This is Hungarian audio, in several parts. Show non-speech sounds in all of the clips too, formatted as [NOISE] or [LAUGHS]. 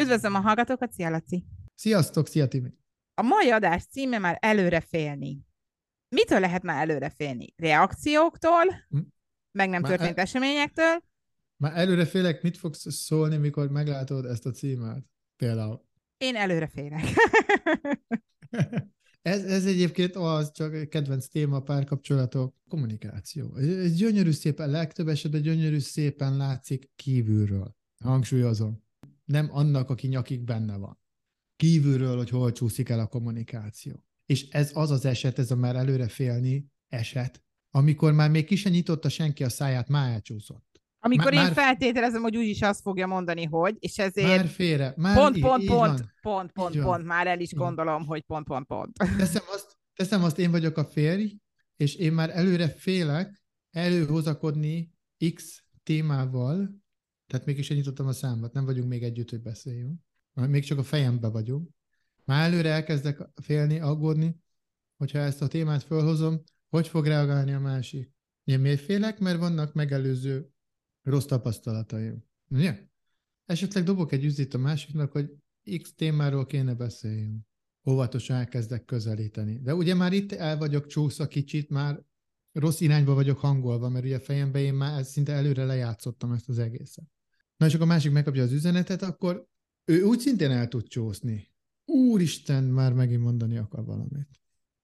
Üdvözlöm a hallgatókat, szia Laci! Sziasztok, szia Timi! A mai adás címe már előre félni. Mitől lehet már előre félni? Reakcióktól, hm? meg nem már történt el... eseményektől? Már előre félek, mit fogsz szólni, mikor meglátod ezt a címet? Például. Én előre félek. [LAUGHS] ez, ez egyébként az, csak kedvenc téma, párkapcsolatok, kommunikáció. Ez gyönyörű szépen, legtöbb esetben gyönyörű szépen látszik kívülről. Hangsúlyozom nem annak, aki nyakig benne van. Kívülről, hogy hol csúszik el a kommunikáció. És ez az az eset, ez a már előre félni eset, amikor már még ki sem nyitotta senki a száját, már elcsúszott. Amikor már, én feltételezem, hogy úgyis azt fogja mondani, hogy, és ezért már félre, már pont, így, pont, így pont, van. pont, pont, így pont, már el is gondolom, hogy pont, pont, pont. Teszem azt, teszem azt, én vagyok a férj, és én már előre félek előhozakodni X témával, tehát mégis nyitottam a számot, nem vagyunk még együtt, hogy beszéljünk. Még csak a fejembe vagyunk. Már előre elkezdek félni, aggódni, hogyha ezt a témát felhozom, hogy fog reagálni a másik. Én miért félek? Mert vannak megelőző rossz tapasztalataim. Ugye? Esetleg dobok egy üzít a másiknak, hogy X témáról kéne beszéljünk. Óvatosan elkezdek közelíteni. De ugye már itt el vagyok csúszva kicsit, már rossz irányba vagyok hangolva, mert ugye a fejemben én már szinte előre lejátszottam ezt az egészet. Na és akkor a másik megkapja az üzenetet, akkor ő úgy szintén el tud csúszni. Úristen, már megint mondani akar valamit.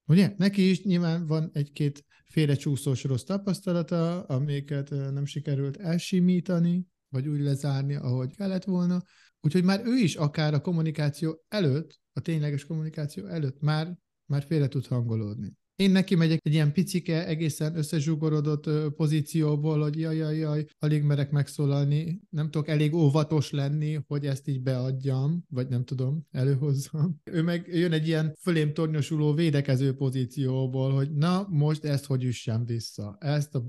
Ugye? Neki is nyilván van egy-két félrecsúszós rossz tapasztalata, amiket nem sikerült elsimítani, vagy úgy lezárni, ahogy kellett volna. Úgyhogy már ő is akár a kommunikáció előtt, a tényleges kommunikáció előtt már, már félre tud hangolódni. Én neki megyek egy ilyen picike, egészen összezsugorodott pozícióból, hogy jaj, jaj, jaj, alig merek megszólalni, nem tudok elég óvatos lenni, hogy ezt így beadjam, vagy nem tudom, előhozzam. Ő meg jön egy ilyen fölém tornyosuló védekező pozícióból, hogy na, most ezt hogy üssem vissza. Ezt a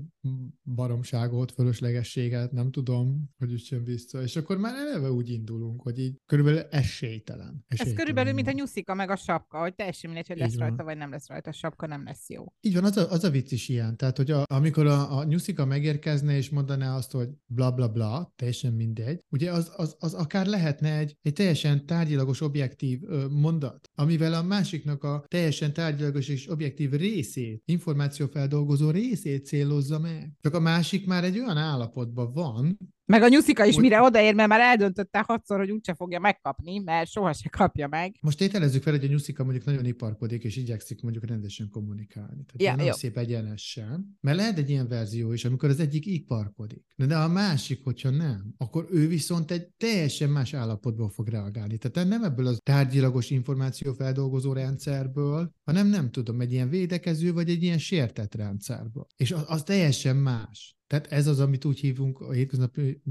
baromságot, fölöslegességet nem tudom, hogy üssem vissza. És akkor már eleve úgy indulunk, hogy így körülbelül esélytelen. esélytelen. Ez körülbelül, mint a nyuszika meg a sapka, hogy teljesen mindegy, hogy lesz rajta, vagy nem lesz rajta a sapka, nem lesz jó. Így van, az a, az a vicc is ilyen. Tehát, hogy a, amikor a, a nyuszika megérkezne és mondaná azt, hogy bla bla bla, teljesen mindegy, ugye az, az, az akár lehetne egy, egy teljesen tárgyilagos, objektív ö, mondat, amivel a másiknak a teljesen tárgyilagos és objektív részét, információfeldolgozó részét célozza meg. Csak a másik már egy olyan állapotban van, meg a nyuszika is hogy... mire odaér, mert már eldöntötte hatszor, hogy úgyse fogja megkapni, mert soha se kapja meg. Most tételezzük fel, hogy a nyuszika mondjuk nagyon iparkodik, és igyekszik mondjuk rendesen kommunikálni. Tehát ja, nem szép egyenesen. Mert lehet egy ilyen verzió is, amikor az egyik iparkodik. De, de a másik, hogyha nem, akkor ő viszont egy teljesen más állapotból fog reagálni. Tehát nem ebből az tárgyilagos információfeldolgozó rendszerből, hanem nem tudom, egy ilyen védekező, vagy egy ilyen sértett rendszerből. És az, az teljesen más. Tehát ez az, amit úgy hívunk a hétköznapi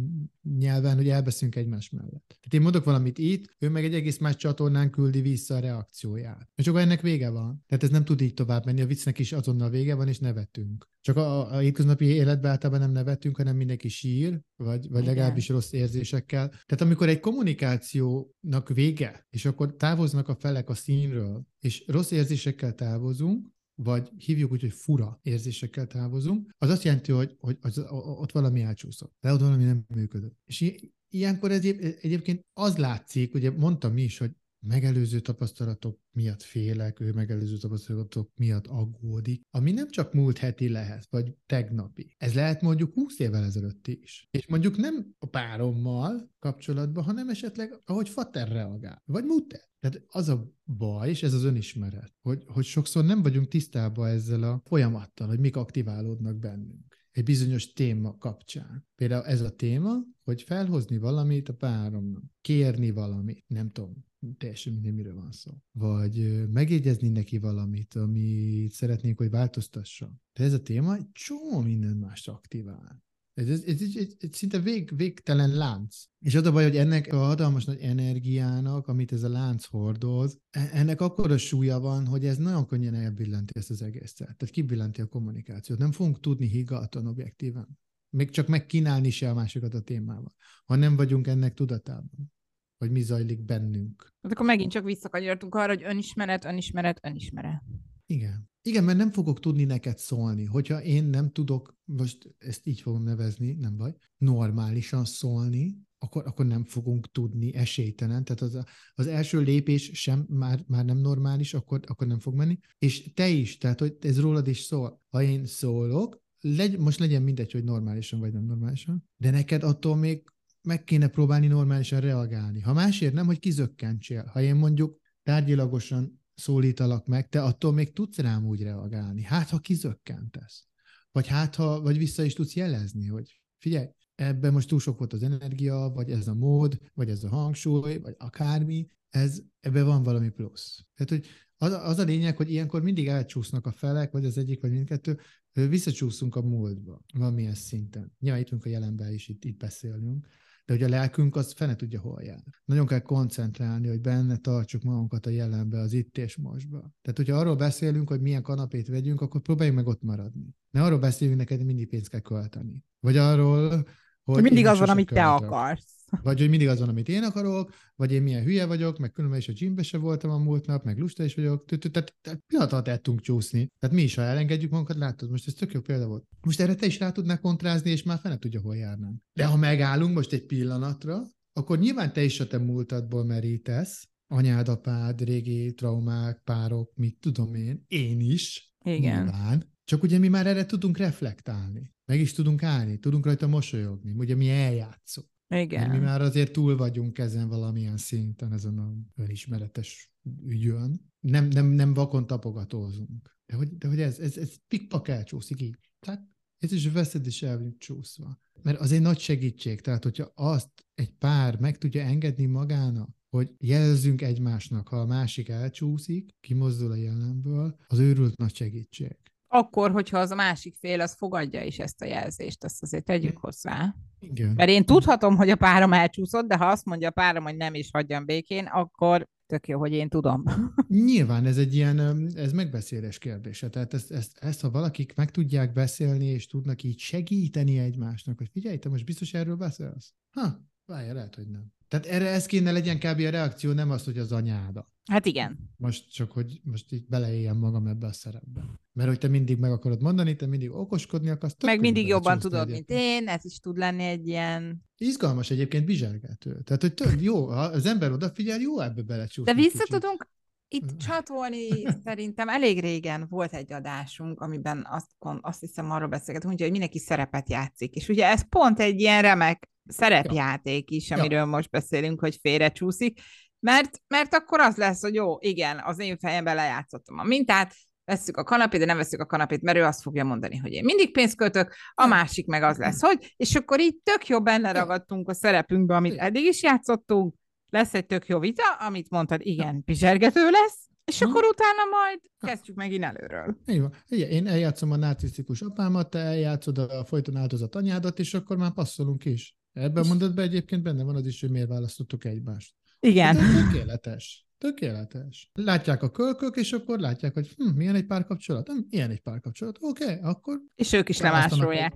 nyelven, hogy elbeszünk egymás mellett. Tehát én mondok valamit itt, ő meg egy egész más csatornán küldi vissza a reakcióját. És akkor ennek vége van. Tehát ez nem tud így tovább menni, a viccnek is azonnal vége van, és nevetünk. Csak a, a hétköznapi életben általában nem nevetünk, hanem mindenki sír, vagy, vagy legalábbis rossz érzésekkel. Tehát amikor egy kommunikációnak vége, és akkor távoznak a felek a színről, és rossz érzésekkel távozunk, vagy hívjuk úgy, hogy fura érzésekkel távozunk, az azt jelenti, hogy, hogy az, ott valami elcsúszott, de ott valami nem működött. És ilyenkor egyéb, egyébként az látszik, ugye mondtam mi is, hogy megelőző tapasztalatok miatt félek, ő megelőző tapasztalatok miatt aggódik, ami nem csak múlt heti lehet, vagy tegnapi. Ez lehet mondjuk 20 évvel ezelőtt is. És mondjuk nem a párommal kapcsolatban, hanem esetleg ahogy Fater reagál, vagy Mutter. Tehát az a baj, és ez az önismeret, hogy, hogy sokszor nem vagyunk tisztában ezzel a folyamattal, hogy mik aktiválódnak bennünk egy bizonyos téma kapcsán. Például ez a téma, hogy felhozni valamit a páromnak, kérni valamit, nem tudom, teljesen minden miről van szó. Vagy megjegyezni neki valamit, amit szeretnénk, hogy változtasson. De ez a téma egy csomó minden más aktivál. Ez, ez, ez, ez, ez szinte vég, végtelen lánc. És az a baj, hogy ennek a hatalmas nagy energiának, amit ez a lánc hordoz, e, ennek akkor a súlya van, hogy ez nagyon könnyen elbillenti ezt az egészet. Tehát kibillenti a kommunikációt. Nem fogunk tudni higgadtan objektíven. Még csak megkínálni se a másikat a témával, ha nem vagyunk ennek tudatában hogy mi zajlik bennünk. Hát akkor megint csak visszakanyarodtunk arra, hogy önismeret, önismeret, önismeret. Igen. Igen, mert nem fogok tudni neked szólni. Hogyha én nem tudok, most ezt így fogom nevezni, nem baj, normálisan szólni, akkor, akkor nem fogunk tudni esélytelen. Tehát az, az első lépés sem már, már nem normális, akkor, akkor nem fog menni. És te is, tehát hogy ez rólad is szól. Ha én szólok, legy, most legyen mindegy, hogy normálisan vagy nem normálisan, de neked attól még meg kéne próbálni normálisan reagálni. Ha másért nem, hogy kizökkentsél. Ha én mondjuk tárgyilagosan szólítalak meg, te attól még tudsz rám úgy reagálni. Hát, ha kizökkentesz. Vagy hát, ha, vagy vissza is tudsz jelezni, hogy figyelj, ebben most túl sok volt az energia, vagy ez a mód, vagy ez a hangsúly, vagy akármi, ez, ebben van valami plusz. Tehát, hogy az, az a lényeg, hogy ilyenkor mindig elcsúsznak a felek, vagy az egyik, vagy mindkettő, visszacsúszunk a múltba valamilyen szinten. Nyilván itt a jelenben is itt, itt beszélünk, de hogy a lelkünk az fene tudja, hol jár. Nagyon kell koncentrálni, hogy benne tartsuk magunkat a jelenbe, az itt és mostba. Tehát, hogyha arról beszélünk, hogy milyen kanapét vegyünk, akkor próbáljunk meg ott maradni. Ne arról beszélünk neked, hogy mindig pénzt kell költeni. Vagy arról, hogy mindig az van, amit te akarsz. Vagy hogy mindig az van, amit én akarok, vagy én milyen hülye vagyok, meg különben is a gymbe se voltam a múlt nap, meg lusta is vagyok. Tehát pillanat alatt el tudunk csúszni. Tehát mi is, ha elengedjük magunkat, látod, most ez tök jó példa volt. Most erre te is rá tudnál kontrázni, és már fene tudja, hol járnánk. De ha megállunk most egy pillanatra, akkor nyilván te is a te múltadból merítesz, anyád, apád, régi traumák, párok, mit tudom én, én is. Igen. Nyilván. Csak ugye mi már erre tudunk reflektálni. Meg is tudunk állni, tudunk rajta mosolyogni. Ugye mi eljátszunk. Igen. Mi már azért túl vagyunk ezen valamilyen szinten, ezen a önismeretes ügyön. Nem, nem, nem vakon tapogatózunk. De hogy, de hogy ez, ez, ez pikpak elcsúszik így. Tehát ez is veszed is el csúszva. Mert az egy nagy segítség. Tehát, hogyha azt egy pár meg tudja engedni magának, hogy jelzünk egymásnak, ha a másik elcsúszik, kimozdul a jelenből, az őrült nagy segítség akkor, hogyha az a másik fél, az fogadja is ezt a jelzést, azt azért tegyük hozzá. Igen. Mert én tudhatom, hogy a párom elcsúszott, de ha azt mondja a párom, hogy nem is hagyjam békén, akkor tök jó, hogy én tudom. [LAUGHS] Nyilván ez egy ilyen, ez megbeszélés kérdése. Tehát ezt, ezt, ezt, ha valakik meg tudják beszélni, és tudnak így segíteni egymásnak, hogy figyelj, te most biztos erről beszélsz? Ha, várja, lehet, hogy nem. Tehát erre ez kéne legyen kb. a reakció, nem az, hogy az anyáda. Hát igen. Most csak, hogy most így beleéljem magam ebbe a szerepbe. Mert hogy te mindig meg akarod mondani, te mindig okoskodni akarsz. Meg mindig jobban tudod, mint én, ez is tud lenni egy ilyen... Izgalmas egyébként bizsergető. Tehát, hogy tök, jó, ha az ember odafigyel, jó ebbe belecsúszni. De vissza kicsit. tudunk itt csatolni [LAUGHS] szerintem elég régen volt egy adásunk, amiben azt, azt hiszem arról beszélgetünk, hogy mindenki szerepet játszik. És ugye ez pont egy ilyen remek szerepjáték is, amiről ja. most beszélünk, hogy félrecsúszik, mert, mert akkor az lesz, hogy jó, igen, az én fejemben lejátszottam a mintát, vesszük a kanapét, de nem veszük a kanapét, mert ő azt fogja mondani, hogy én mindig pénzt költök, a másik meg az lesz, hogy, és akkor így tök jó benne ragadtunk a szerepünkbe, amit eddig is játszottunk, lesz egy tök jó vita, amit mondtad, igen, pizsergető lesz, és akkor utána majd kezdjük megint előről. Így van. Igen, én eljátszom a narcisztikus apámat, te eljátszod a folyton áldozat anyádat, és akkor már passzolunk is. Ebben mondatban egyébként benne van az is, hogy miért választottuk egymást. Igen. De tökéletes. Tökéletes. Látják a kölkök, és akkor látják, hogy hm, milyen egy párkapcsolat. Hm, ilyen egy párkapcsolat. Oké, okay, akkor... És ők is lemásolják.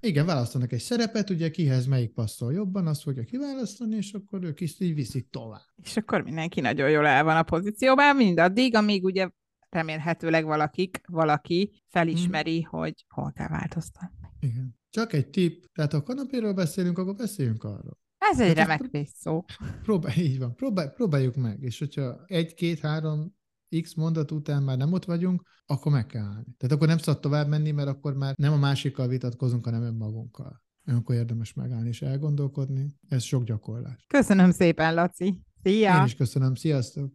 Igen, választanak egy szerepet, ugye kihez melyik passzol jobban, azt fogja kiválasztani, és akkor ők is így viszik tovább. És akkor mindenki nagyon jól el van a pozícióban, mindaddig, amíg ugye remélhetőleg valakik, valaki felismeri, hmm. hogy hol kell változtatni. Igen. Csak egy tipp, tehát ha kanapéről beszélünk, akkor beszéljünk arról. Ez egy hát remek szó. Próbálj, így van, próbálj, próbáljuk meg, és hogyha egy, két, három X mondat után már nem ott vagyunk, akkor meg kell állni. Tehát akkor nem szabad tovább menni, mert akkor már nem a másikkal vitatkozunk, hanem önmagunkkal. Akkor érdemes megállni és elgondolkodni. Ez sok gyakorlás. Köszönöm szépen, Laci. Szia! Én is köszönöm. Sziasztok!